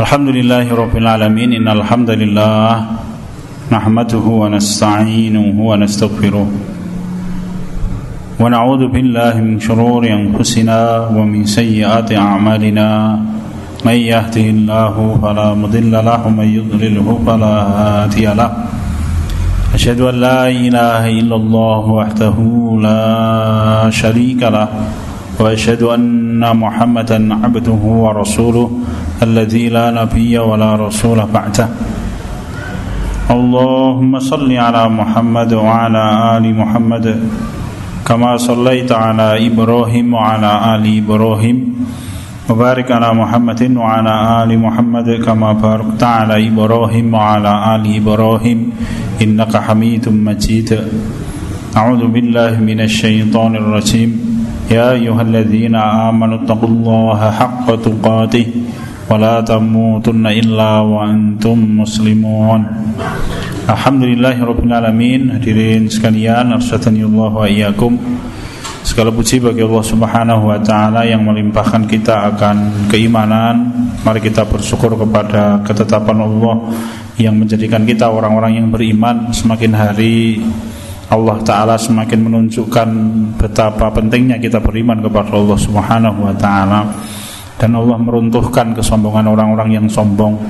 الحمد لله رب العالمين. إن الحمد لله نحمده ونستعينه ونستغفره ونعوذ بالله من شرور أنفسنا ومن سيئات أعمالنا. من يهده الله فلا مضل له ومن يضلله فلا هادي له. أشهد أن لا إله إلا الله وحده لا شريك له وأشهد أن محمدا عبده ورسوله. الذي لا نبي ولا رسول بعده. اللهم صل على محمد وعلى آل محمد كما صليت على إبراهيم وعلى آل إبراهيم. وبارك على محمد وعلى آل محمد كما باركت على إبراهيم وعلى آل إبراهيم. إنك حميد مجيد. أعوذ بالله من الشيطان الرجيم. يا أيها الذين آمنوا اتقوا الله حق تقاته. ولا تموتن إلا وأنتم مسلمون Alhamdulillahirrabbilalamin Hadirin sekalian Arsyadani Allah wa iyakum Segala puji bagi Allah subhanahu wa ta'ala Yang melimpahkan kita akan keimanan Mari kita bersyukur kepada ketetapan Allah Yang menjadikan kita orang-orang yang beriman Semakin hari Allah Ta'ala semakin menunjukkan Betapa pentingnya kita beriman kepada Allah subhanahu wa ta'ala Dan Allah meruntuhkan kesombongan orang-orang yang sombong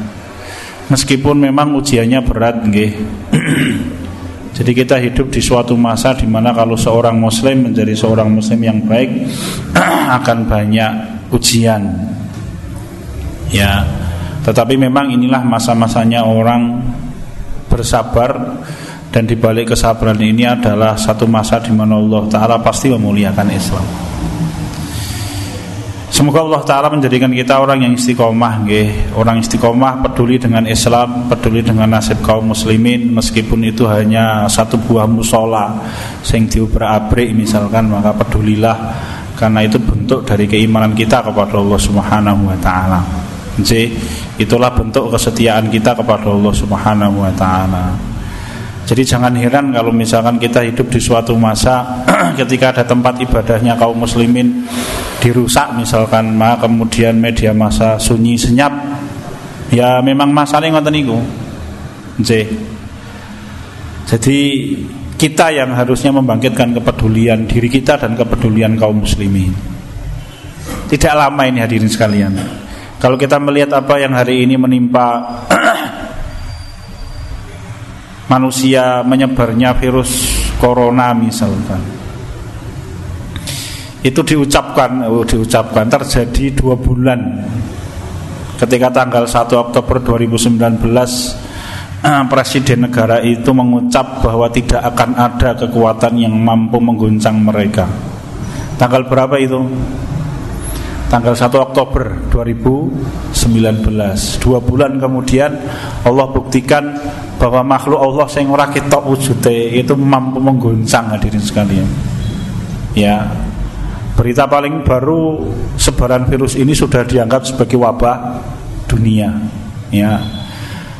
Meskipun memang ujiannya berat nggih. Jadi kita hidup di suatu masa di mana kalau seorang muslim menjadi seorang muslim yang baik akan banyak ujian. Ya. Tetapi memang inilah masa-masanya orang bersabar dan dibalik kesabaran ini adalah satu masa di mana Allah taala pasti memuliakan Islam. Semoga Allah Ta'ala menjadikan kita orang yang istiqomah. Orang istiqomah peduli dengan Islam Peduli dengan nasib kaum muslimin Meskipun itu hanya satu buah musola Sing diubra-abrik misalkan Maka pedulilah. Karena itu bentuk dari keimanan kita kepada Allah Subhanahu wa Ta'ala. Itulah bentuk kesetiaan kita kepada Allah Subhanahu wa Ta'ala jadi jangan heran kalau misalkan kita hidup di suatu masa ketika ada tempat ibadahnya kaum muslimin dirusak misalkan maka kemudian media masa sunyi senyap ya memang masalahnya ngoten niku. Jadi kita yang harusnya membangkitkan kepedulian diri kita dan kepedulian kaum muslimin. Tidak lama ini hadirin sekalian. Kalau kita melihat apa yang hari ini menimpa manusia menyebarnya virus corona misalkan. Itu diucapkan oh, diucapkan terjadi dua bulan. Ketika tanggal 1 Oktober 2019 eh, Presiden negara itu mengucap bahwa tidak akan ada kekuatan yang mampu mengguncang mereka. Tanggal berapa itu? Tanggal 1 Oktober 2019 dua bulan kemudian Allah buktikan bahwa makhluk Allah yang ora ketok wujude itu mampu mengguncang hadirin sekalian. Ya. Berita paling baru sebaran virus ini sudah dianggap sebagai wabah dunia. Ya.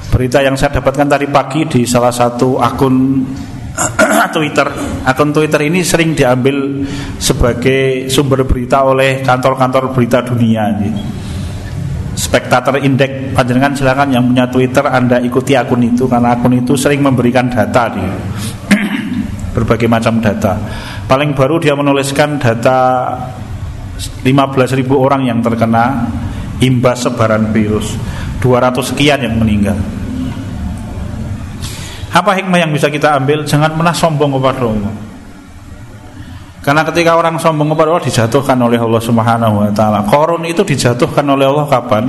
Berita yang saya dapatkan tadi pagi di salah satu akun Twitter. Akun Twitter ini sering diambil sebagai sumber berita oleh kantor-kantor berita dunia Spektator Indeks panjenengan silakan yang punya Twitter Anda ikuti akun itu karena akun itu sering memberikan data dia berbagai macam data paling baru dia menuliskan data 15.000 orang yang terkena imbas sebaran virus 200 sekian yang meninggal apa hikmah yang bisa kita ambil? Jangan pernah sombong kepada Allah. Karena ketika orang sombong kepada Allah dijatuhkan oleh Allah Subhanahu wa taala. Korun itu dijatuhkan oleh Allah kapan?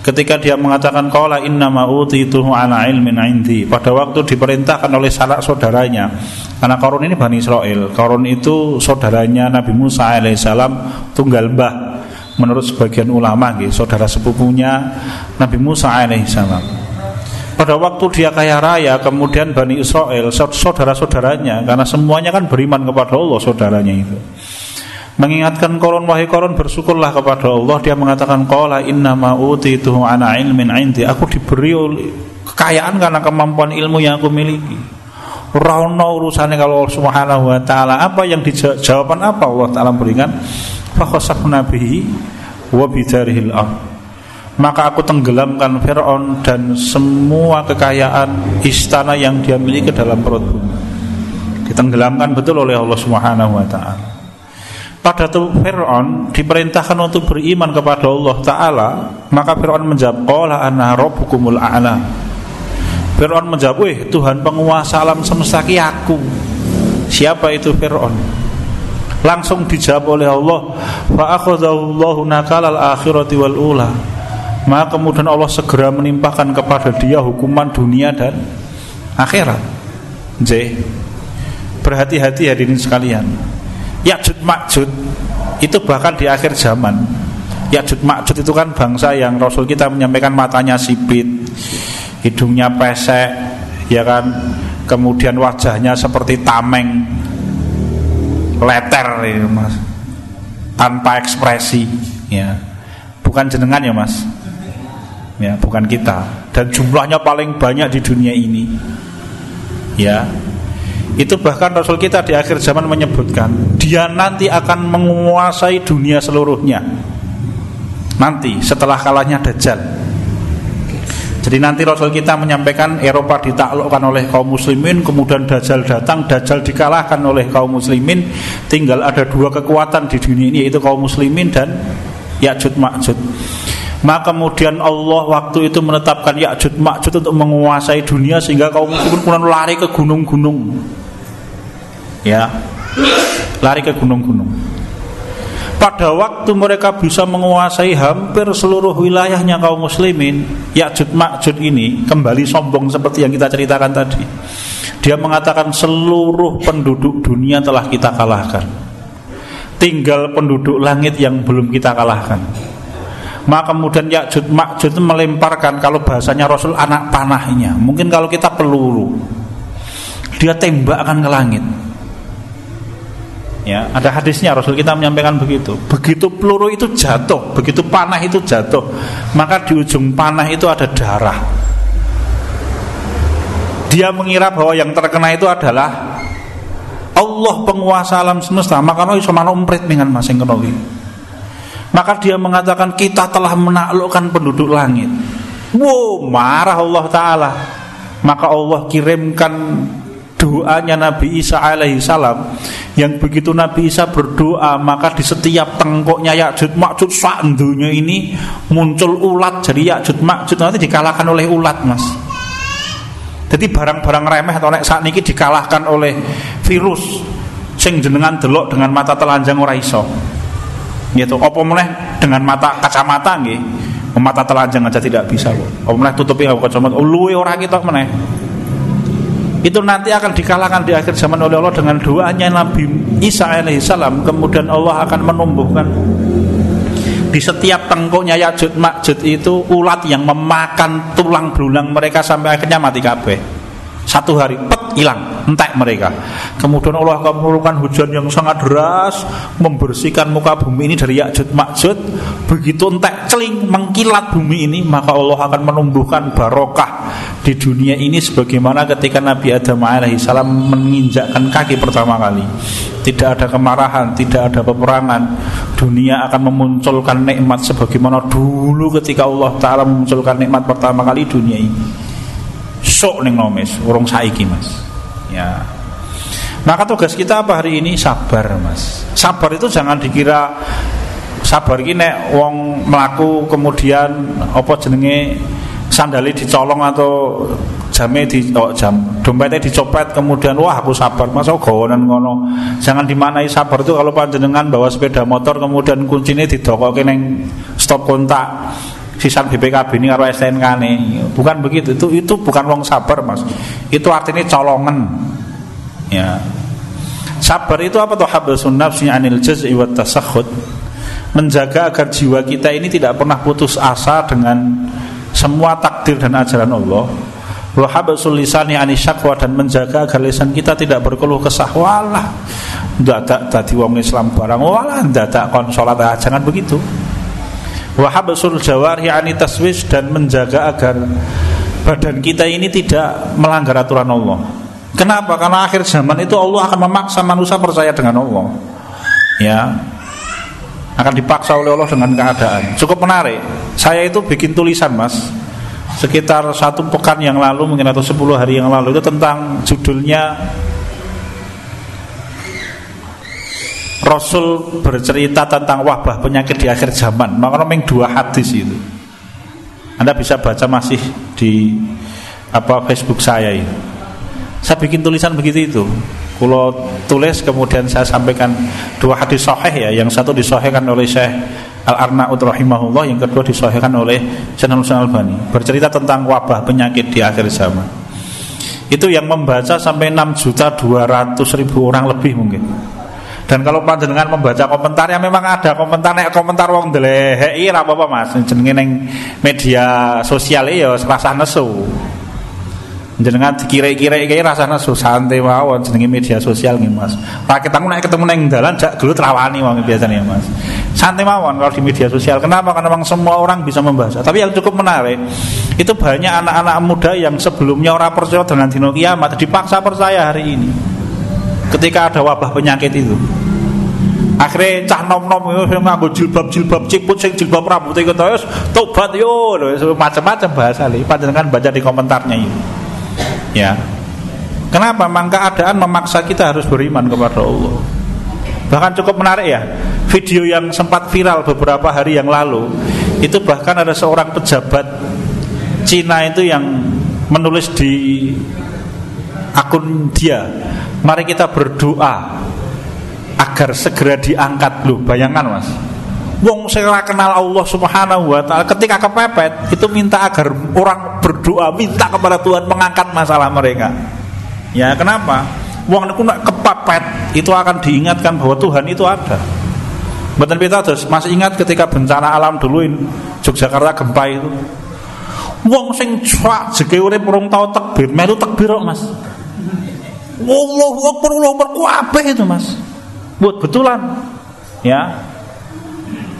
Ketika dia mengatakan qala inna ma utituhu ala ilmin indi. Pada waktu diperintahkan oleh sanak saudaranya. Karena Korun ini Bani Israel. Korun itu saudaranya Nabi Musa alaihissalam tunggal mbah. Menurut sebagian ulama, saudara sepupunya Nabi Musa alaihissalam pada waktu dia kaya raya kemudian Bani Israel saudara-saudaranya karena semuanya kan beriman kepada Allah saudaranya itu. Mengingatkan koron wahai koron bersyukurlah kepada Allah. Dia mengatakan qala inna ma utituhu ana ilmin indi. Aku diberi kekayaan karena kemampuan ilmu yang aku miliki. Rauno urusannya kalau Allah Subhanahu wa taala. Apa yang dijawaban apa Allah taala berikan? Fa khasafna bihi wa bidarihil ardh maka aku tenggelamkan Fir'aun dan semua kekayaan istana yang dia miliki ke dalam perut bumi. Ditenggelamkan betul oleh Allah Subhanahu wa taala. Pada itu Fir'aun diperintahkan untuk beriman kepada Allah Ta'ala Maka Fir'aun menjawab Qala ana rabbukumul a'la. Fir'aun menjawab Wih Tuhan penguasa alam semesta ki aku. Siapa itu Fir'aun? Langsung dijawab oleh Allah Fa'akhudallahu nakalal akhirati wal ula Maka kemudian Allah segera menimpakan kepada dia hukuman dunia dan akhirat. J Berhati-hati hadirin sekalian. Ya'jud Ma'jud itu bahkan di akhir zaman. Ya'jud Ma'jud itu kan bangsa yang Rasul kita menyampaikan matanya sipit Hidungnya pesek Ya kan? Kemudian wajahnya seperti tameng Leter ya mas. Tanpa ekspresi ya. Bukan jenengan ya mas Ya bukan kita. Dan jumlahnya paling banyak di dunia ini. Ya. Itu bahkan Rasul kita di akhir zaman menyebutkan Dia nanti akan menguasai dunia seluruhnya. Nanti setelah kalahnya Dajjal. Jadi nanti Rasul kita menyampaikan Eropa ditaklukkan oleh kaum muslimin Kemudian Dajjal datang Dajjal dikalahkan oleh kaum muslimin. Tinggal ada dua kekuatan di dunia ini Yaitu kaum muslimin dan Ya'jud Ma'jud maka kemudian Allah waktu itu menetapkan Ya'jud Ma'jud untuk menguasai dunia sehingga kaum muslimin kemudian lari ke gunung-gunung. Ya. Lari ke gunung-gunung. Pada waktu mereka bisa menguasai hampir seluruh wilayahnya kaum muslimin Ya'jud Ma'jud ini kembali sombong seperti yang kita ceritakan tadi. Dia mengatakan seluruh penduduk dunia telah kita kalahkan. Tinggal penduduk langit yang belum kita kalahkan maka kemudian Ya'jud Ma'jud melemparkan kalau bahasanya Rasul anak panahnya mungkin kalau kita peluru dia tembakkan ke langit Ya, ada hadisnya Rasul kita menyampaikan begitu. Begitu peluru itu jatuh, begitu panah itu jatuh, maka di ujung panah itu ada darah. Dia mengira bahwa yang terkena itu adalah Allah penguasa alam semesta, maka no iso umprit dengan masing kenowi. Maka dia mengatakan kita telah menaklukkan penduduk langit. Wow, marah Allah Ta'ala. Maka Allah kirimkan doanya Nabi Isa alaihi salam. Yang begitu Nabi Isa berdoa maka di setiap tengkoknya Ya'jud Ma'jud sak ini muncul ulat. Jadi Ya'jud Ma'jud nanti dikalahkan oleh ulat Mas. Jadi barang-barang remeh atau nek saat ini dikalahkan oleh virus sing jenengan delok dengan mata telanjang ora iso gitu apa mulai dengan mata kacamata nggih? Mata telanjang aja tidak bisa kok apa mulai tutupi kacamata. Luwe ora kita meneh? Itu nanti akan dikalahkan di akhir zaman oleh Allah dengan doanya Nabi Isa alaihissalam kemudian Allah akan menumbuhkan di setiap tengkuknya Yajud Makjud itu ulat yang memakan tulang belulang mereka sampai akhirnya mati kabeh. Satu hari pet hilang. Entek mereka. Kemudian Allah akan menurunkan hujan yang sangat deras membersihkan muka bumi ini dari yakjud makjud begitu entek celing mengkilat bumi ini maka Allah akan menumbuhkan barokah di dunia ini sebagaimana ketika Nabi Adam alaihissalam menginjakkan kaki pertama kali. Tidak ada kemarahan tidak ada peperangan. Dunia akan memunculkan nikmat sebagaimana dulu ketika Allah Ta'ala memunculkan nikmat pertama kali dunia ini sok ning nomis urung saiki mas. Ya. Maka tugas kita apa hari ini? Sabar mas. Sabar itu jangan dikira sabar ini nek wong melaku kemudian apa jenenge sandali dicolong atau jamnya di oh, jam dompetnya dicopet kemudian wah aku sabar. Masa gawanan ngono. Jangan dimanai sabar itu kalau panjenengan bawa sepeda motor kemudian kuncinya didokokin neng stop kontak sisan BPKB ini karo STNK nih bukan begitu. Itu itu bukan wong sabar mas. Itu artinya colongan. Ya. Sabar itu apa tuh? Habsun nafsi anil wa tasakhut menjaga agar jiwa kita ini tidak pernah putus asa dengan semua takdir dan ajaran Allah. Wa habsul lisani dan menjaga agar lisan kita tidak berkeluh kesah. Walah. Dadi wong Islam barang. Walah dadak kon salat. Ah, jangan begitu wahabsul jawari ani taswis dan menjaga agar badan kita ini tidak melanggar aturan Allah. Kenapa? Karena akhir zaman itu Allah akan memaksa manusia percaya dengan Allah. Ya. akan dipaksa oleh Allah dengan keadaan cukup menarik saya itu bikin tulisan mas sekitar satu pekan yang lalu mungkin atau sepuluh hari yang lalu itu tentang judulnya Rasul bercerita tentang wabah penyakit di akhir zaman. Maka memang dua hadis itu. Anda bisa baca masih di apa Facebook saya ini. Saya bikin tulisan begitu itu. Kalau tulis kemudian saya sampaikan dua hadis sahih ya. Yang satu disahihkan oleh Syekh Al-Arnaud rahimahullah yang kedua disahihkan oleh Syekh Al Albani bercerita tentang wabah penyakit di akhir zaman. Itu yang membaca sampai 6 juta 200 ribu orang lebih mungkin dan kalau panjenengan membaca komentar yang memang ada komentar nek komentar wong deleheki ora apa-apa Mas jenenge ning media sosial ya serasa nesu jenengan dikira-kira iki rasane santai mawon jenenge media sosial nih Mas. Pak kita nek ketemu neng dalan jak gelut rawani wong biasanya Mas. Santai mawon kalau di media sosial. Kenapa? Karena memang semua orang bisa membaca. Tapi yang cukup menarik itu banyak anak-anak muda yang sebelumnya orang percaya dengan dino kiamat dipaksa percaya hari ini. Ketika ada wabah penyakit itu. Akhirnya cah nom nom itu nganggo jilbab jilbab ciput sing jilbab rambut itu terus tobat yo macam-macam bahasa nih. Panjenengan baca di komentarnya ini. Ya. Kenapa? Memang keadaan memaksa kita harus beriman kepada Allah. Bahkan cukup menarik ya, video yang sempat viral beberapa hari yang lalu itu bahkan ada seorang pejabat Cina itu yang menulis di akun dia, mari kita berdoa agar segera diangkat loh. Bayangkan mas, Wong saya kenal Allah Subhanahu wa taala ketika kepepet itu minta agar orang berdoa minta kepada Tuhan mengangkat masalah mereka. Ya, kenapa? Wong niku nak kepepet itu akan diingatkan bahwa Tuhan itu ada. Kita terus masih ingat ketika bencana alam dulu in Yogyakarta gempa itu. Wong sing cuak jeke urip urung tau tekbir, melu tekbir Mas. Allahu Akbar, Allahu Akbar, itu, Mas. Buat betulan. Ya,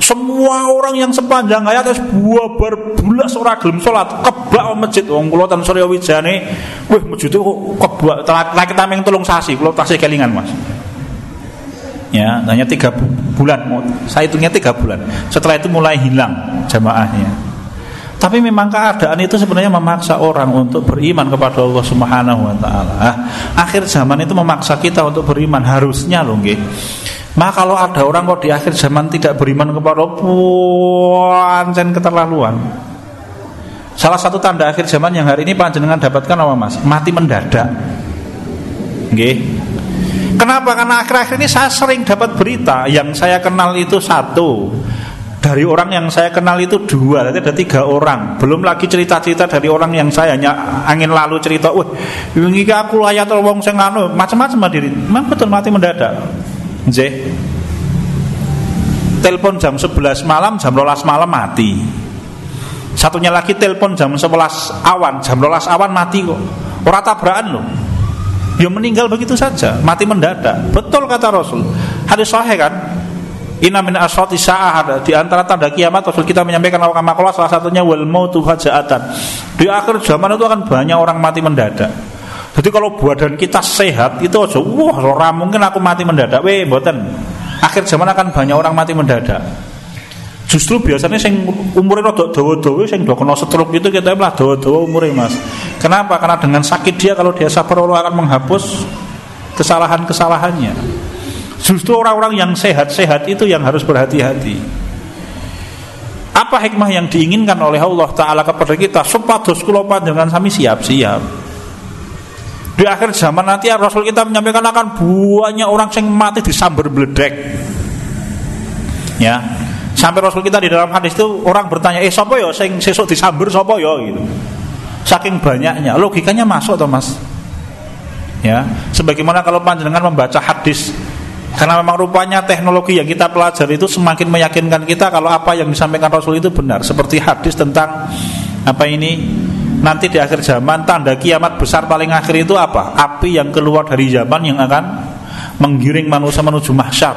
semua orang yang sepanjang hayat wis buah bulas ora gelem salat, kebak masjid wong kula ten Surya Wijane, wih masjid kok kebak telah kita meng tolong sasi, kula tasih kelingan Mas. Ya, hanya tiga bulan, saya hitungnya tiga bulan. Setelah itu mulai hilang jamaahnya. Tapi memang keadaan itu sebenarnya memaksa orang untuk beriman kepada Allah Subhanahu wa taala. Ah, akhir zaman itu memaksa kita untuk beriman harusnya loh nggih. Maka kalau ada orang kok di akhir zaman tidak beriman kepada pancen keterlaluan. Salah satu tanda akhir zaman yang hari ini panjenengan dapatkan apa Mas? Mati mendadak. Nggih. Kenapa? Karena akhir-akhir ini saya sering dapat berita yang saya kenal itu satu dari orang yang saya kenal itu dua, ada tiga orang. Belum lagi cerita-cerita dari orang yang saya hanya angin lalu cerita, wah, ini aku layak wong sing anu, macam-macam diri. Memang betul mati mendadak. Nggih. Telepon jam 11 malam, jam 12 malam mati. Satunya lagi telepon jam 11 awan, jam 12 awan mati kok. Ora tabrakan loh. Ya meninggal begitu saja, mati mendadak. Betul kata Rasul. Hadis sahih kan? Inna min asrati sa'ah di antara tanda kiamat Rasul kita menyampaikan awal kamakola salah satunya wal mautu hajatan. Di akhir zaman itu akan banyak orang mati mendadak. Jadi kalau badan kita sehat itu aja wah ora mungkin aku mati mendadak. Weh, mboten. Akhir zaman akan banyak orang mati mendadak. Justru biasanya sing umurnya rada dawa-dawa sing do kena stroke itu kita lah dawa-dawa umurnya Mas. Kenapa? Karena dengan sakit dia kalau dia sabar Allah akan menghapus kesalahan-kesalahannya. Justru orang-orang yang sehat-sehat itu yang harus berhati-hati. Apa hikmah yang diinginkan oleh Allah Ta'ala kepada kita Supados kulo panjangan sami siap-siap di akhir zaman nanti Rasul kita menyampaikan akan banyak orang yang mati disambar beledek. Ya. Sampai Rasul kita di dalam hadis itu orang bertanya, "Eh sapa ya sing sesuk disambar sapa ya?" gitu. Saking banyaknya, logikanya masuk toh Mas. Ya, sebagaimana kalau panjenengan membaca hadis karena memang rupanya teknologi yang kita pelajari itu semakin meyakinkan kita kalau apa yang disampaikan Rasul itu benar. Seperti hadis tentang apa ini nanti di akhir zaman tanda kiamat besar paling akhir itu apa? Api yang keluar dari zaman yang akan menggiring manusia menuju mahsyar.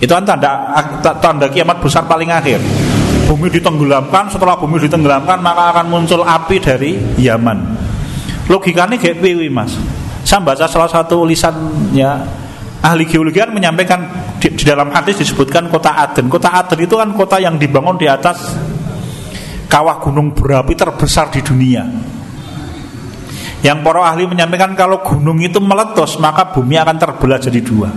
Itu kan tanda tanda kiamat besar paling akhir. Bumi ditenggelamkan, setelah bumi ditenggelamkan maka akan muncul api dari Yaman. Logikanya kayak mas. Saya baca salah satu tulisan ya ahli geologi kan menyampaikan di, di dalam hadis disebutkan kota Aden. Kota Aden itu kan kota yang dibangun di atas kawah gunung berapi terbesar di dunia. Yang para ahli menyampaikan kalau gunung itu meletus maka bumi akan terbelah jadi dua.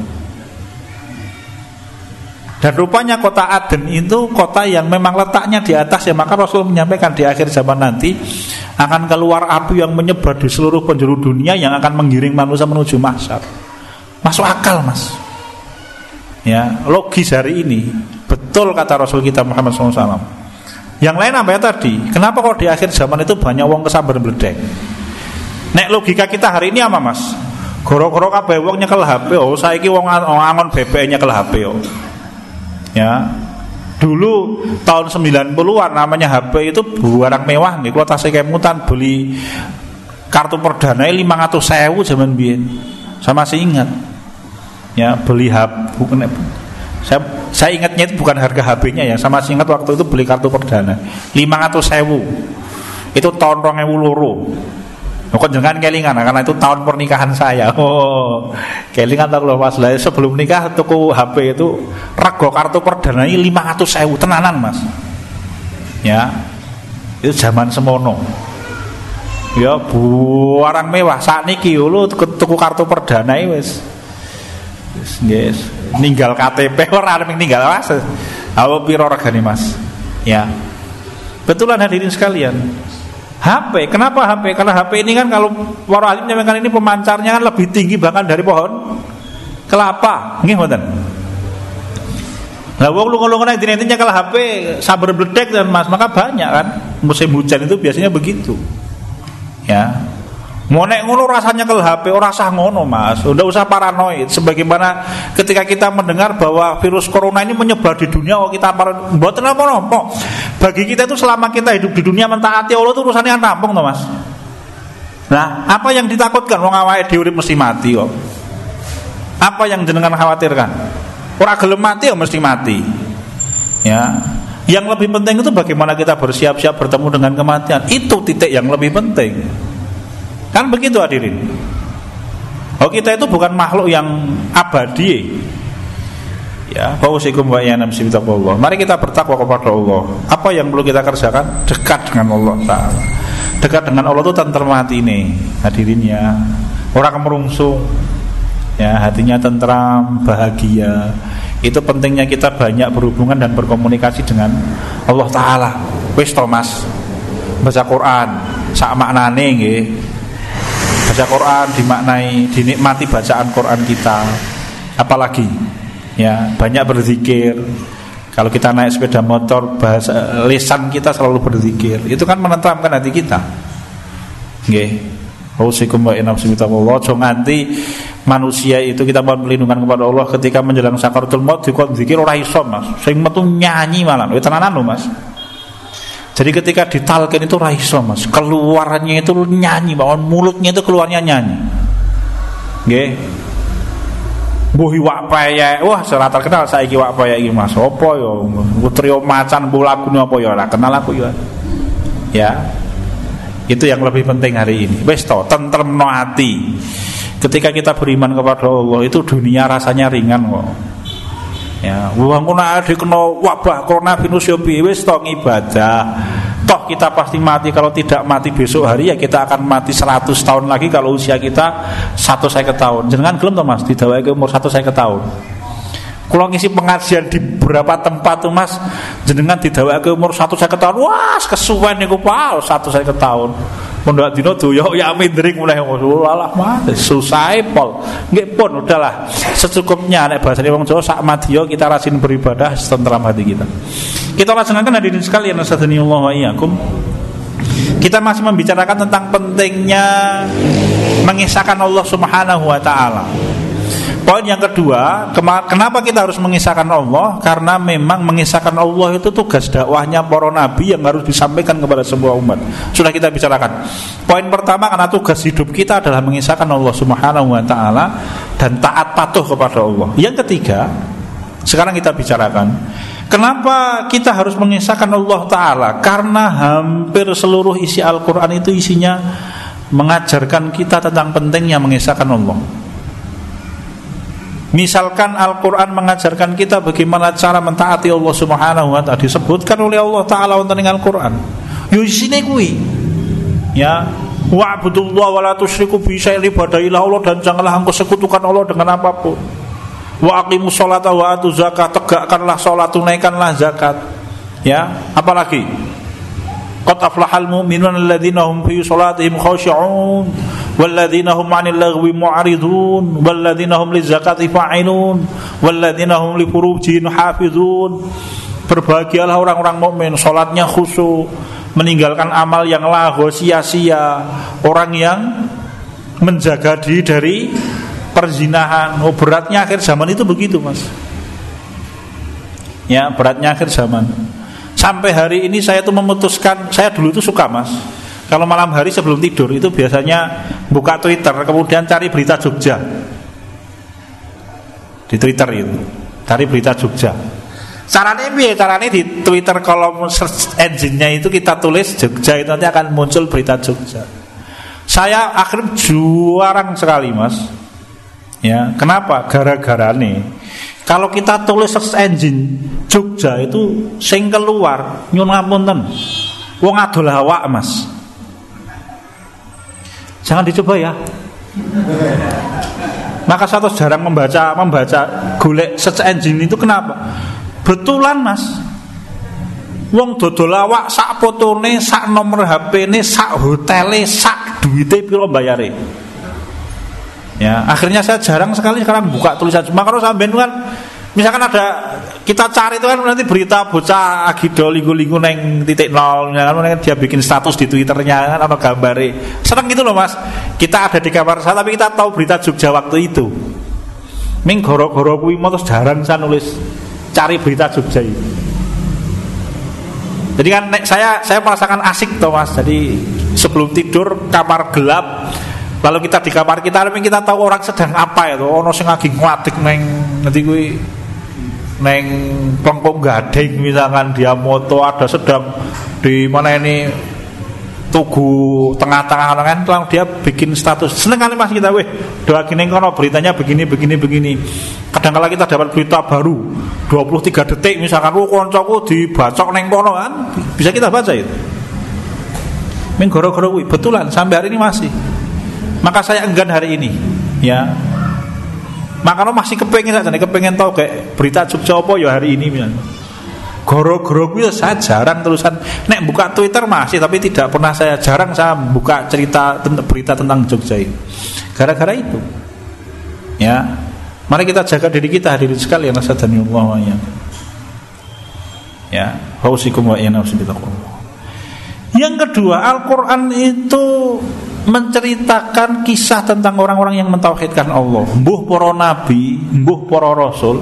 Dan rupanya kota Aden itu kota yang memang letaknya di atas ya maka Rasul menyampaikan di akhir zaman nanti akan keluar api yang menyebar di seluruh penjuru dunia yang akan menggiring manusia menuju mahsyar. Masuk akal mas. Ya logis hari ini betul kata Rasul kita Muhammad SAW. Yang lain apa ya tadi? Kenapa kok di akhir zaman itu banyak wong kesabar bledek? Nek logika kita hari ini apa mas? Goro-goro kabeh wong nyekel HP oh saiki wong angon BBM nyekel HP oh ya dulu tahun 90-an namanya HP itu barang mewah nih kalau tasnya kemutan beli kartu perdana 500 sewu zaman biyen saya masih ingat ya beli HP bukan saya, saya ingatnya itu bukan harga HP-nya ya. Saya masih ingat waktu itu beli kartu perdana. 500 sewu itu tahun 2000 loro. Kok jangan kelingan? Karena itu tahun pernikahan saya. Oh, kelingan tak loh pas lah sebelum nikah tuku HP itu rego kartu perdana ini 500 sewu tenanan mas. Ya, itu zaman semono. Ya barang mewah. Saat niki lu tuku kartu perdana ini wes. Yes, ninggal KTP orang ninggal mas. Apa piro regane mas? Ya. Betulan hadirin sekalian. HP, kenapa HP? Karena HP ini kan kalau para ahli menyampaikan ini pemancarnya kan lebih tinggi bahkan dari pohon kelapa. Nggih mboten? Nah, wong lu naik dina intinya kalau HP sabar bledek dan Mas, maka banyak kan. Musim hujan itu biasanya begitu. Ya. Mau nek ngono rasanya ke HP, orang sah ngono mas. Udah usah paranoid. Sebagaimana ketika kita mendengar bahwa virus corona ini menyebar di dunia, oh kita paranoid. Buat apa nopo? Bagi kita itu selama kita hidup di dunia mentaati Allah itu urusannya tampung tuh mas. Nah, apa yang ditakutkan? Wong awake dhewe mesti mati kok. Apa yang jenengan khawatirkan? Orang gelem mati ya mesti mati. Ya, yang lebih penting itu bagaimana kita bersiap-siap bertemu dengan kematian. Itu titik yang lebih penting. Kan begitu hadirin. Oh kita itu bukan makhluk yang abadi. Ya, wa yanam Allah. Mari kita bertakwa kepada Allah. Apa yang perlu kita kerjakan? Dekat dengan Allah Taala. Dekat dengan Allah itu tenteram hati ini, hadirin ya. Orang kemerungsung, ya hatinya tentram, bahagia. Itu pentingnya kita banyak berhubungan dan berkomunikasi dengan Allah Taala. Wis Thomas, baca Quran, sak maknane nggih baca Quran dimaknai dinikmati bacaan Quran kita apalagi ya banyak berzikir kalau kita naik sepeda motor bahasa lisan kita selalu berzikir itu kan menenteramkan hati kita nggih inam Allah nganti manusia itu kita mohon perlindungan kepada Allah ketika menjelang sakaratul maut dikon zikir ora iso Mas. Sing metu nyanyi malah. Wis tenanan lho Mas. Jadi ketika ditalkin itu raiso mas, keluarannya itu nyanyi, bahwa mulutnya itu keluarnya nyanyi. Oke, Buhi wak paya, wah serat terkenal saya wak paya ini mas. Apa yo, trio macan bulaku apa yo, lah kenal aku ya. Ya, itu yang lebih penting hari ini. Besto, tentrem no hati. Ketika kita beriman kepada Allah itu dunia rasanya ringan kok. Ya, wong ngono kena wabah corona virus yo wis tok ibadah. Toh kita pasti mati kalau tidak mati besok hari ya kita akan mati 100 tahun lagi kalau usia kita satu saya tahun. Jangan gelem to Mas, didawake umur satu saya tahun. Kalau ngisi pengajian di beberapa tempat tuh mas Jenengan didawake umur satu saya tahun Wah kesuwen niku pal satu saya tahun Pondok dino doyo ya mindering mulai alah mah susah pol. Nggih pun udahlah secukupnya nek bahasane wong Jawa sak madya kita rasin beribadah setentram hati kita. Kita laksanakan hadirin sekalian Allah wa iyyakum. Kita masih membicarakan tentang pentingnya mengisahkan Allah Subhanahu wa taala. Poin yang kedua, kenapa kita harus mengisahkan Allah? Karena memang mengisahkan Allah itu tugas dakwahnya para nabi yang harus disampaikan kepada semua umat. Sudah kita bicarakan. Poin pertama karena tugas hidup kita adalah mengisahkan Allah Subhanahu wa taala dan taat patuh kepada Allah. Yang ketiga, sekarang kita bicarakan Kenapa kita harus mengisahkan Allah Ta'ala? Karena hampir seluruh isi Al-Quran itu isinya mengajarkan kita tentang pentingnya mengisahkan Allah Misalkan Al-Quran mengajarkan kita bagaimana cara mentaati Allah Subhanahu wa taala disebutkan oleh Allah taala ing Al-Quran. Yo isine kuwi. Ya, wa'budullah wa la tusyriku bi syai'in ibadailah Allah dan janganlah engkau sekutukan Allah dengan apa pun. Wa aqimus sholata wa atu zakat, tegakkanlah salat, tunaikanlah zakat. Ya, apalagi? Qad aflahal mu'minun alladzina hum fi sholatihim khashi'un walladzina hum 'anil lagwi mu'ridun walladzina hum lizakati fa'ilun walladzina hum li furujihim hafizun Berbahagialah orang-orang mukmin, salatnya khusyuk, meninggalkan amal yang laho sia-sia, orang yang menjaga diri dari perzinahan. Oh, beratnya akhir zaman itu begitu, Mas. Ya, beratnya akhir zaman. Sampai hari ini saya tuh memutuskan, saya dulu itu suka, Mas. Kalau malam hari sebelum tidur itu biasanya buka Twitter, kemudian cari berita Jogja. Di Twitter itu, cari berita Jogja Caranya piye? Caranya di Twitter kolom search engine-nya itu kita tulis Jogja itu nanti akan muncul berita Jogja. Saya akhirnya juarang sekali, Mas. Ya, kenapa? Gara-gara nih. Kalau kita tulis search engine Jogja itu sing keluar nyun. Wong adol awak, Mas. Jangan dicoba ya. Maka satu jarang membaca membaca golek search engine itu kenapa? Betulan mas Wong dodol awak sak fotone, sak nomor HP-ne, sak hotele, sak duite piro bayare. Ya, akhirnya saya jarang sekali sekarang buka tulisan cuma kalau sampean kan misalkan ada kita cari itu kan nanti berita bocah agido linggu-linggu neng titik nol ya kan dia bikin status di twitternya kan atau gambare seneng gitu loh mas kita ada di kamar saya tapi kita tahu berita Jogja waktu itu Ming goro-goro kuwi terus jarang saya nulis cari berita Jogja ini. Jadi kan saya saya merasakan asik toh mas. Jadi sebelum tidur kamar gelap, lalu kita di kamar kita, tapi kita tahu orang sedang apa ya tuh. Ono sing lagi nglatik neng nanti gue neng pelengkung gading misalkan dia moto ada sedang di mana ini tugu tengah-tengah kan? Lang dia bikin status. Seneng kali mas kita weh doa gini kono beritanya begini begini begini. Kadang kala kita dapat berita baru 23 detik misalkan lu oh, koncoku dibacok neng kono kan? Bisa kita baca itu? Ming goro-goro betulan sampai hari ini masih. Maka saya enggan hari ini ya maka lo masih kepengen saja nih kepengen tahu kayak berita Jogja apa ya hari ini misalnya Goro-goro ya saya jarang terusan nek buka Twitter masih tapi tidak pernah saya jarang saya buka cerita berita tentang Jogja ini. Gara-gara itu. Ya. Mari kita jaga diri kita hadirin sekalian nasadhanillah wa Ya, hausikum wa Yang kedua, Al-Qur'an itu menceritakan kisah tentang orang-orang yang mentauhidkan Allah. Mbuh para nabi, mbuh para rasul,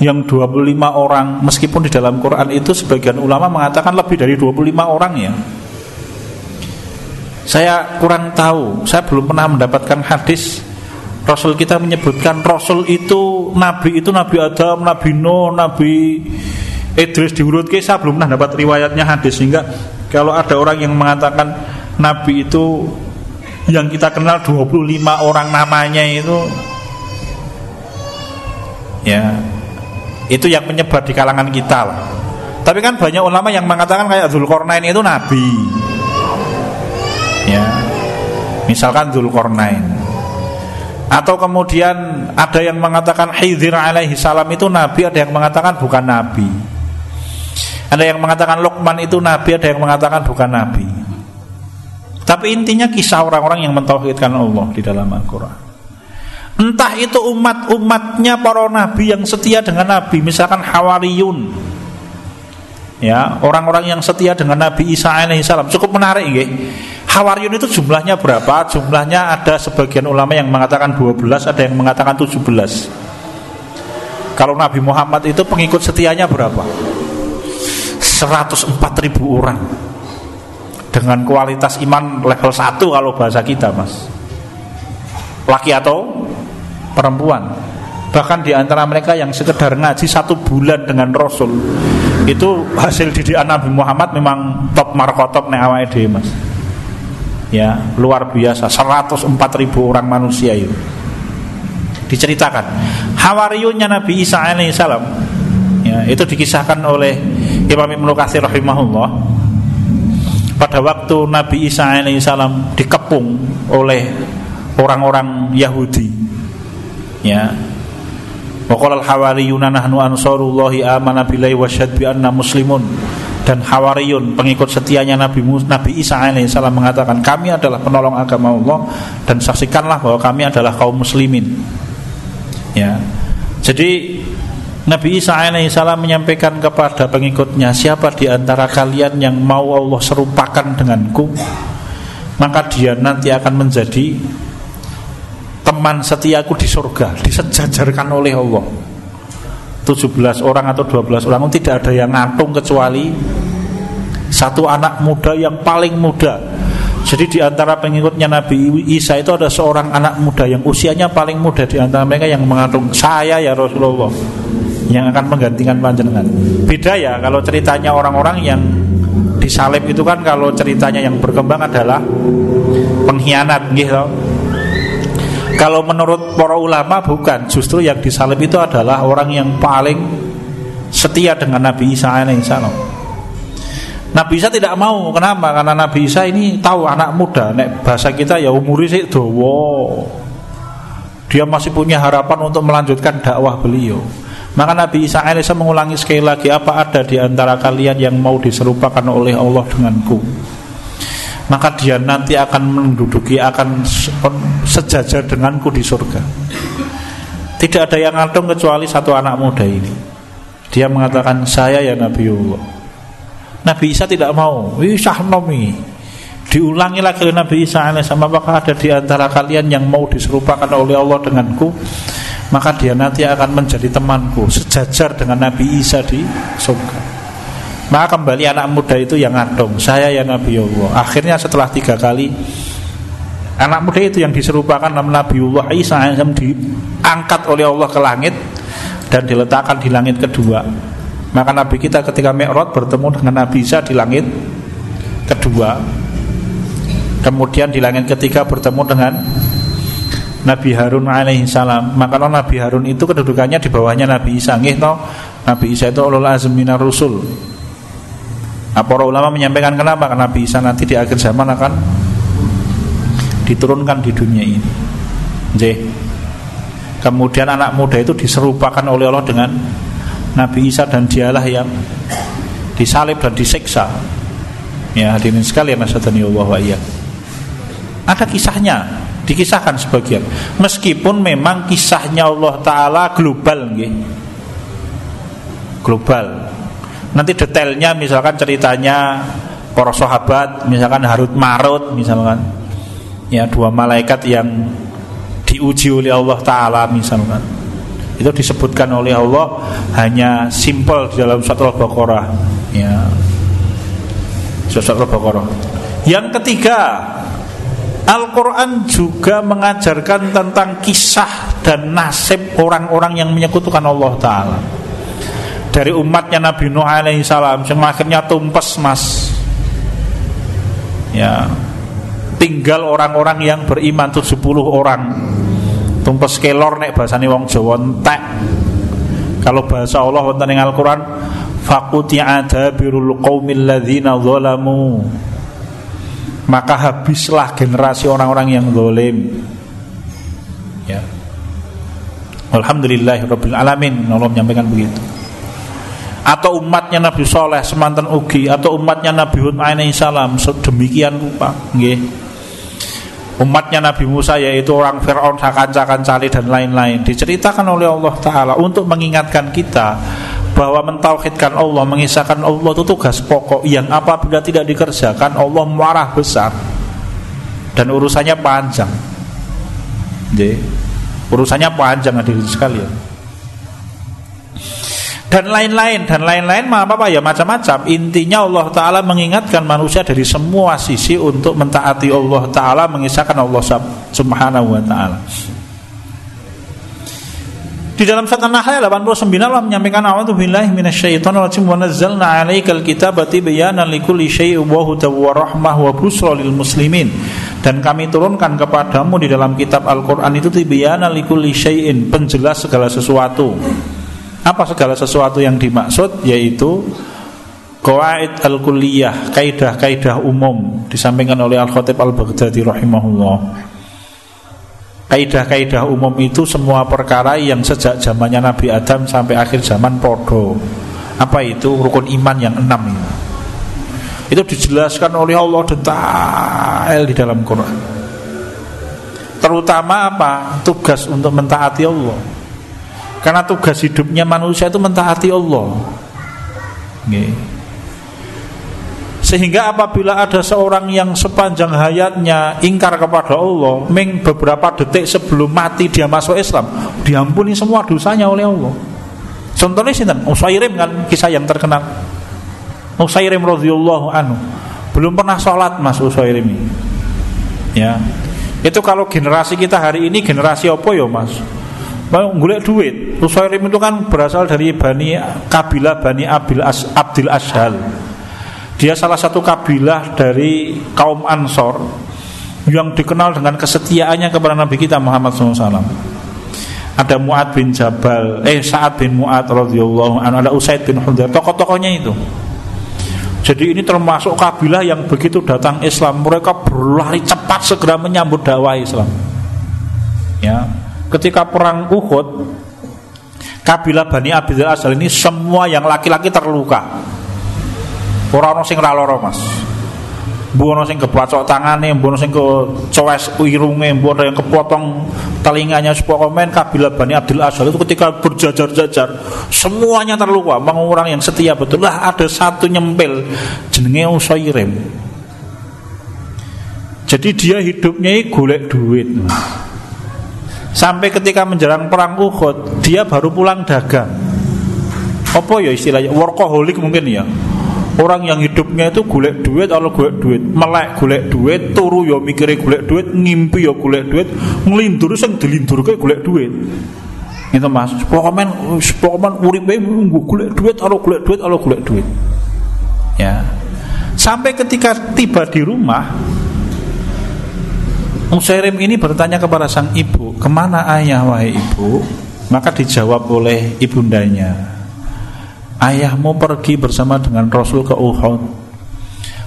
yang 25 orang meskipun di dalam Quran itu sebagian ulama mengatakan lebih dari 25 orang ya saya kurang tahu saya belum pernah mendapatkan hadis Rasul kita menyebutkan Rasul itu Nabi itu Nabi Adam, Nabi Nuh, Nabi Idris diurut ke saya belum pernah dapat riwayatnya hadis sehingga kalau ada orang yang mengatakan Nabi itu yang kita kenal 25 orang namanya itu ya itu yang menyebar di kalangan kita lah. Tapi kan banyak ulama yang mengatakan kayak Zulkarnain itu nabi. Ya. Misalkan Zulkarnain. Atau kemudian ada yang mengatakan Khidir alaihi salam itu nabi, ada yang mengatakan bukan nabi. Ada yang mengatakan Luqman itu nabi, ada yang mengatakan bukan nabi. Tapi intinya kisah orang-orang yang mentauhidkan Allah di dalam Al-Qur'an. Entah itu umat-umatnya para nabi yang setia dengan nabi, misalkan Hawariyun. Ya, orang-orang yang setia dengan Nabi Isa alaihissalam cukup menarik ya. Hawariyun itu jumlahnya berapa? Jumlahnya ada sebagian ulama yang mengatakan 12, ada yang mengatakan 17. Kalau Nabi Muhammad itu pengikut setianya berapa? 104 ribu orang Dengan kualitas iman level 1 kalau bahasa kita mas. Laki atau perempuan. Bahkan di antara mereka yang sekedar ngaji satu bulan dengan Rasul itu hasil didikan Nabi Muhammad memang top markotop nih awal mas. Ya luar biasa. 104 ribu orang manusia itu. Diceritakan. Hawariyunnya Nabi Isa alaihissalam ya, itu dikisahkan oleh Imam Ibnu Katsir rahimahullah pada waktu Nabi Isa alaihissalam dikepung oleh orang-orang Yahudi. Ya. Waqala al-hawariyuna nahnu ansarullahi amana billahi wa bi anna muslimun. Dan Hawariyun pengikut setianya Nabi Nabi Isa alaihissalam mengatakan kami adalah penolong agama Allah dan saksikanlah bahwa kami adalah kaum muslimin. Ya. Jadi Nabi Isa alaihissalam menyampaikan kepada pengikutnya siapa di antara kalian yang mau Allah serupakan denganku maka dia nanti akan menjadi teman setiaku di surga disejajarkan oleh Allah. 17 orang atau 12 orang tidak ada yang ngatung kecuali satu anak muda yang paling muda. Jadi di antara pengikutnya Nabi Isa itu ada seorang anak muda yang usianya paling muda di antara mereka yang mengatung saya ya Rasulullah yang akan menggantikan panjenengan. Beda ya kalau ceritanya orang-orang yang disalib itu kan kalau ceritanya yang berkembang adalah pengkhianat gitu. Kalau menurut para ulama bukan, justru yang disalib itu adalah orang yang paling setia dengan Nabi Isa alaihissalam. Nabi Isa tidak mau, kenapa? Karena Nabi Isa ini tahu anak muda, nek bahasa kita ya umurnya sih dowo. Dia masih punya harapan untuk melanjutkan dakwah beliau. Maka Nabi Isa alaihissalam mengulangi sekali lagi apa ada di antara kalian yang mau diserupakan oleh Allah denganku? maka dia nanti akan menduduki akan sejajar denganku di surga. Tidak ada yang ngantung kecuali satu anak muda ini. Dia mengatakan saya ya Nabi Allah. Nabi Isa tidak mau. Isa nomi. Diulangi lagi Nabi Isa sama apakah ada di antara kalian yang mau diserupakan oleh Allah denganku? Maka dia nanti akan menjadi temanku sejajar dengan Nabi Isa di surga. Maka kembali anak muda itu yang ngadong Saya ya Nabi Allah. Akhirnya setelah tiga kali Anak muda itu yang diserupakan nama Allah Isa yang diangkat oleh Allah ke langit Dan diletakkan di langit kedua. Maka Nabi kita ketika Mi'raj bertemu dengan Nabi Isa di langit kedua. Kemudian di langit ketiga bertemu dengan Nabi Harun alaihi salam Maka Nabi Harun itu kedudukannya di bawahnya Nabi Isa Ngih Nabi Isa itu ulul azminar rusul Nah, para ulama menyampaikan kenapa? Karena bisa nanti di akhir zaman akan diturunkan di dunia ini. Jadi, kemudian anak muda itu diserupakan oleh Allah dengan Nabi Isa dan dialah yang disalib dan disiksa. Ya hadirin sekalian nasadani Allah wa iya. Ada kisahnya, dikisahkan sebagian. Meskipun memang kisahnya Allah Taala global, nggih. Global. Nanti detailnya misalkan ceritanya para sahabat misalkan Harut Marut misalkan. Ya dua malaikat yang diuji oleh Allah Taala misalkan. Itu disebutkan oleh Allah hanya simple di dalam surat Al-Baqarah. Ya. Surat Al-Baqarah. Yang ketiga Al-Quran juga mengajarkan tentang kisah dan nasib orang-orang yang menyekutukan Allah Ta'ala. Dari umatnya Nabi Nuh alaihi salam yang akhirnya tumpes mas. Ya. Tinggal orang-orang yang beriman 70 orang. Tumpes kelor nek bahasane wong Jawa entek. Kalau bahasa Allah wonten ing Al-Qur'an faquti adabirul qaumil ladzina zalamu maka habislah generasi orang-orang yang zalim. Ya. Alhamdulillahirabbil alamin. Allah menyampaikan begitu. Atau umatnya Nabi Soleh semantan ugi atau umatnya Nabi Hud salam demikian rupa nggih. Umatnya Nabi Musa yaitu orang Fir'aun kanca-kancali dan lain-lain diceritakan oleh Allah Ta'ala untuk mengingatkan kita bahwa mentauhidkan Allah mengisahkan Allah itu tugas pokok yang apabila tidak dikerjakan Allah marah besar. Dan urusannya panjang. Jadi, urusannya panjang hadirin sekalian. Dan lain-lain dan lain-lain apa apa ya macam-macam. Intinya Allah Taala mengingatkan manusia dari semua sisi untuk mentaati Allah Taala mengisahkan Allah Subhanahu Wa Taala di dalam surat An-Nahl 89 Allah menyampaikan a'udzu billahi minasyaitonir rajim wa nazzalna 'alaikal kitaba tibyanan likulli syai'in wa hudan wa rahmah wa busra lil muslimin dan kami turunkan kepadamu di dalam kitab Al-Qur'an itu tibyana likulli syai'in, penjelas segala sesuatu. Apa segala sesuatu yang dimaksud yaitu Qawaid al-kulliyah, kaidah-kaidah umum disampaikan oleh Al-Khatib Al-Baghdadi rahimahullah. Kaidah-kaidah umum itu semua perkara yang sejak zamannya Nabi Adam sampai akhir zaman podo. Apa itu rukun iman yang enam ini? Itu dijelaskan oleh Allah detail di dalam Quran. Terutama apa? Tugas untuk mentaati Allah. Karena tugas hidupnya manusia itu mentaati Allah. Nggih. Sehingga apabila ada seorang yang sepanjang hayatnya ingkar kepada Allah, ming beberapa detik sebelum mati dia masuk Islam, diampuni semua dosanya oleh Allah. Contohnya sih Usairim kan kisah yang terkenal. Usairim radhiyallahu anhu belum pernah sholat Mas Usairim. Ya. Itu kalau generasi kita hari ini generasi apa ya Mas? Mau golek duit. Usairim itu kan berasal dari Bani kabilah Bani Abil As, Abdul Ashal. Dia salah satu kabilah dari kaum Ansor yang dikenal dengan kesetiaannya kepada Nabi kita Muhammad SAW. Ada Muad bin Jabal, eh Saad bin Muad radhiyallahu anhu, ada Usaid bin Hudair, tokoh-tokohnya itu. Jadi ini termasuk kabilah yang begitu datang Islam, mereka berlari cepat segera menyambut dakwah Islam. Ya, ketika perang Uhud, kabilah Bani Abdul Asal ini semua yang laki-laki terluka Ora ono sing ra lara, Mas. Mbu ono sing kebacok tangane, mbu ono sing kecowes irunge, mbu ono yang kepotong telinganya Spokomen kabilah Bani Abdul Asal itu ketika berjajar-jajar semuanya terluka. Mang orang yang setia betul lah ada satu nyempil jenenge Usairim. Jadi dia hidupnya golek duit. Sampai ketika menjelang perang Uhud, dia baru pulang dagang. Apa ya istilahnya? Workaholic mungkin ya Orang yang hidupnya itu golek duit atau golek duit, melek golek duit, turu yo ya mikire golek duit, ngimpi yo ya golek duit, nglindur sing dilindurke golek duit. Itu Mas, pokoknya pokoknya uripe golek duit atau golek duit atau golek duit. Ya. Sampai ketika tiba di rumah Musairim ini bertanya kepada sang ibu Ke mana ayah wahai ibu Maka dijawab oleh ibundanya Ayahmu pergi bersama dengan Rasul ke Uhud.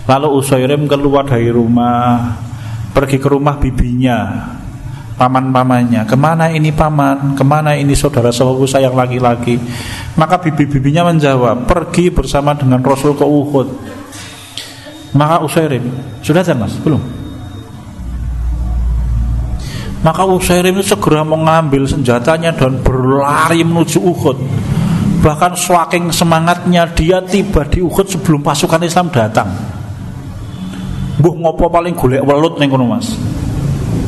Lalu Usairim keluar dari rumah Pergi ke rumah bibinya Paman-pamannya Ke mana ini paman? Ke mana ini saudara? Sepupu saya yang laki-laki. Maka bibi-bibinya menjawab Pergi bersama dengan Rasul ke Uhud. Maka Usairim Sudah kan mas? Belum? Maka Usairim segera mengambil senjatanya Dan berlari menuju Uhud Bahkan swaking semangatnya dia tiba di Uhud sebelum pasukan Islam datang. Buh ngopo paling golek welut ning kono Mas.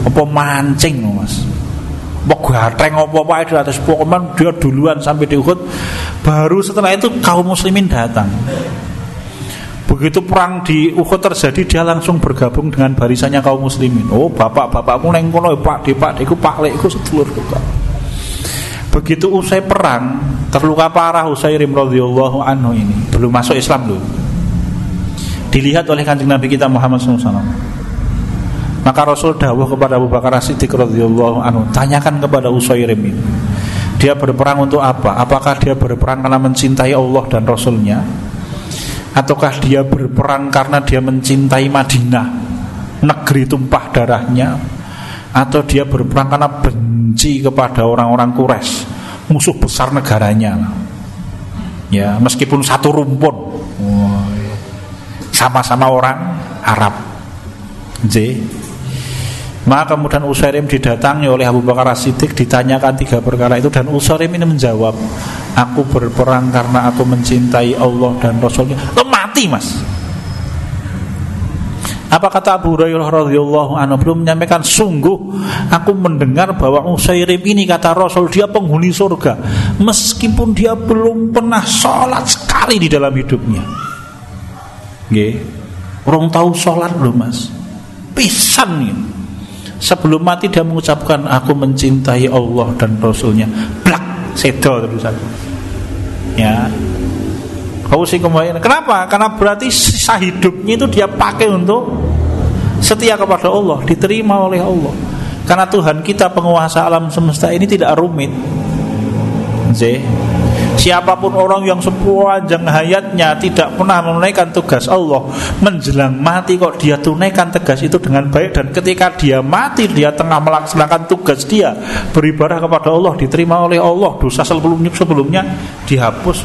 Apa mancing Mas. Apa gatreng apa apa di atas pokoknya dia duluan sampai di Uhud. Baru setelah itu kaum muslimin datang. Begitu perang di Uhud terjadi dia langsung bergabung dengan barisannya kaum muslimin. Oh, bapak-bapakmu neng kono Pak Di Pak Diku Pak Lekku sedulur kok. Begitu usai perang, terluka parah Usairim radhiyallahu anhu ini, belum masuk Islam dulu. Dilihat oleh kanjeng Nabi kita Muhammad SAW. Maka Rasul dawuh kepada Abu Bakar Siddiq radhiyallahu anhu, tanyakan kepada Usairim ini. Dia berperang untuk apa? Apakah dia berperang karena mencintai Allah dan Rasulnya? Ataukah dia berperang karena dia mencintai Madinah, negeri tumpah darahnya? Atau dia berperang karena benci kepada orang-orang Quraisy, musuh besar negaranya. Ya, meskipun satu rumpun. Sama-sama orang Arab. J. Maka kemudian Usairim didatangi oleh Abu Bakar As-Siddiq ditanyakan tiga perkara itu dan Usairim ini menjawab, aku berperang karena aku mencintai Allah dan Rasulnya. Lo mati mas. Apa kata Abu Hurairah radhiyallahu anhu belum menyampaikan sungguh aku mendengar bahwa Usairim ini kata Rasul dia penghuni surga meskipun dia belum pernah sholat sekali di dalam hidupnya. Nggih. Orang tahu sholat belum Mas? Pisan nih. Sebelum mati dia mengucapkan aku mencintai Allah dan Rasulnya. Blak sedo terus aku. Ya, Kau sih kembali. Kenapa? Karena berarti sisa hidupnya itu dia pakai untuk setia kepada Allah diterima oleh Allah. Karena Tuhan kita penguasa alam semesta ini tidak rumit. Z Siapa pun orang yang sepanjang hayatnya tidak pernah menunaikan tugas Allah Menjelang mati kok dia tunaikan tugas itu dengan baik Dan ketika dia mati dia tengah melaksanakan tugas dia Beribadah kepada Allah diterima oleh Allah Dosa sebelumnya, sebelumnya dihapus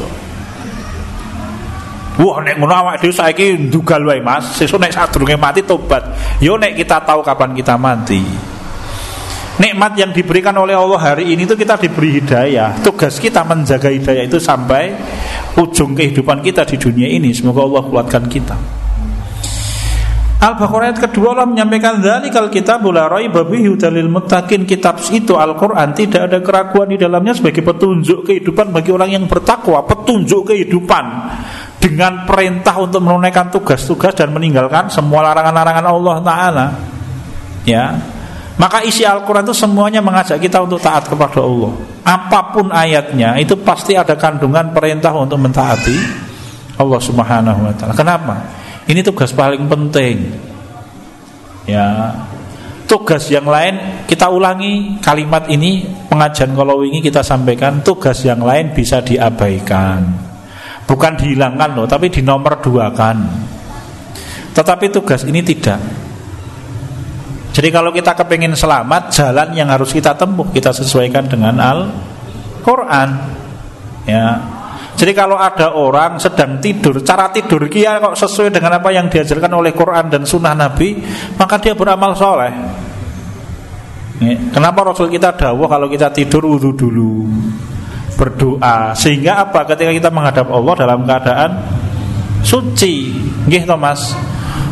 Wah nek ngono awak dhewe saiki ndugal wae Mas, sesuk nek sadurunge mati tobat. Yo nek kita tahu kapan kita mati. Nikmat yang diberikan oleh Allah hari ini itu kita diberi hidayah. Tugas kita menjaga hidayah itu sampai ujung kehidupan kita di dunia ini. Semoga Allah kuatkan kita. Al-Baqarah ayat kedua Allah menyampaikan kita la raiba bihi hudalil muttaqin kitab itu Al-Qur'an tidak ada keraguan di dalamnya sebagai petunjuk kehidupan bagi orang yang bertakwa, petunjuk kehidupan dengan perintah untuk menunaikan tugas-tugas dan meninggalkan semua larangan-larangan Allah taala. Ya. Maka isi Al-Quran itu semuanya mengajak kita untuk taat kepada Allah Apa pun ayatnya itu pasti ada kandungan perintah untuk mentaati Allah subhanahu wa ta'ala Kenapa? Ini tugas paling penting Ya Tugas yang lain kita ulangi kalimat ini Pengajian kalau ini kita sampaikan Tugas yang lain bisa diabaikan Bukan dihilangkan loh Tapi di nomor dua kan Tetapi tugas ini tidak jadi kalau kita kepingin selamat, jalan yang harus kita tempuh kita sesuaikan dengan Al-Quran. Ya. Jadi kalau ada orang sedang tidur, cara tidur dia kok sesuai dengan apa yang diajarkan oleh Quran dan Sunnah Nabi, maka dia beramal soleh. Kenapa Rasul kita dawuh kalau kita tidur wudhu dulu, berdoa, sehingga apa? Ketika kita menghadap Allah dalam keadaan suci, nggih Thomas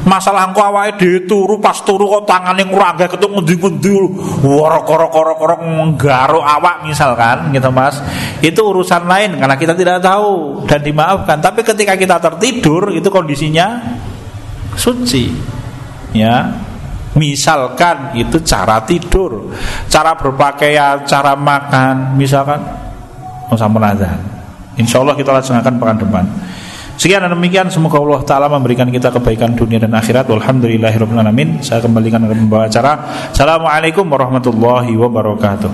masalah engko awake dhewe turu pas turu kok tangane ngrangga ketuk ngendi-ngendi. Worok-worok-worok nggaruk awak misalkan gitu Mas? Itu urusan lain karena kita tidak tahu dan dimaafkan. Tapi ketika kita tertidur itu kondisinya suci. Ya. Misalkan itu cara tidur cara berpakaian cara makan misalkan mau sampai Insya Allah kita laksanakan pekan depan Sekian dan demikian semoga Allah taala memberikan kita kebaikan dunia dan akhirat. Walhamdulillahirabbil. Saya kembalikan ke pembawa acara. Assalamualaikum warahmatullahi wabarakatuh.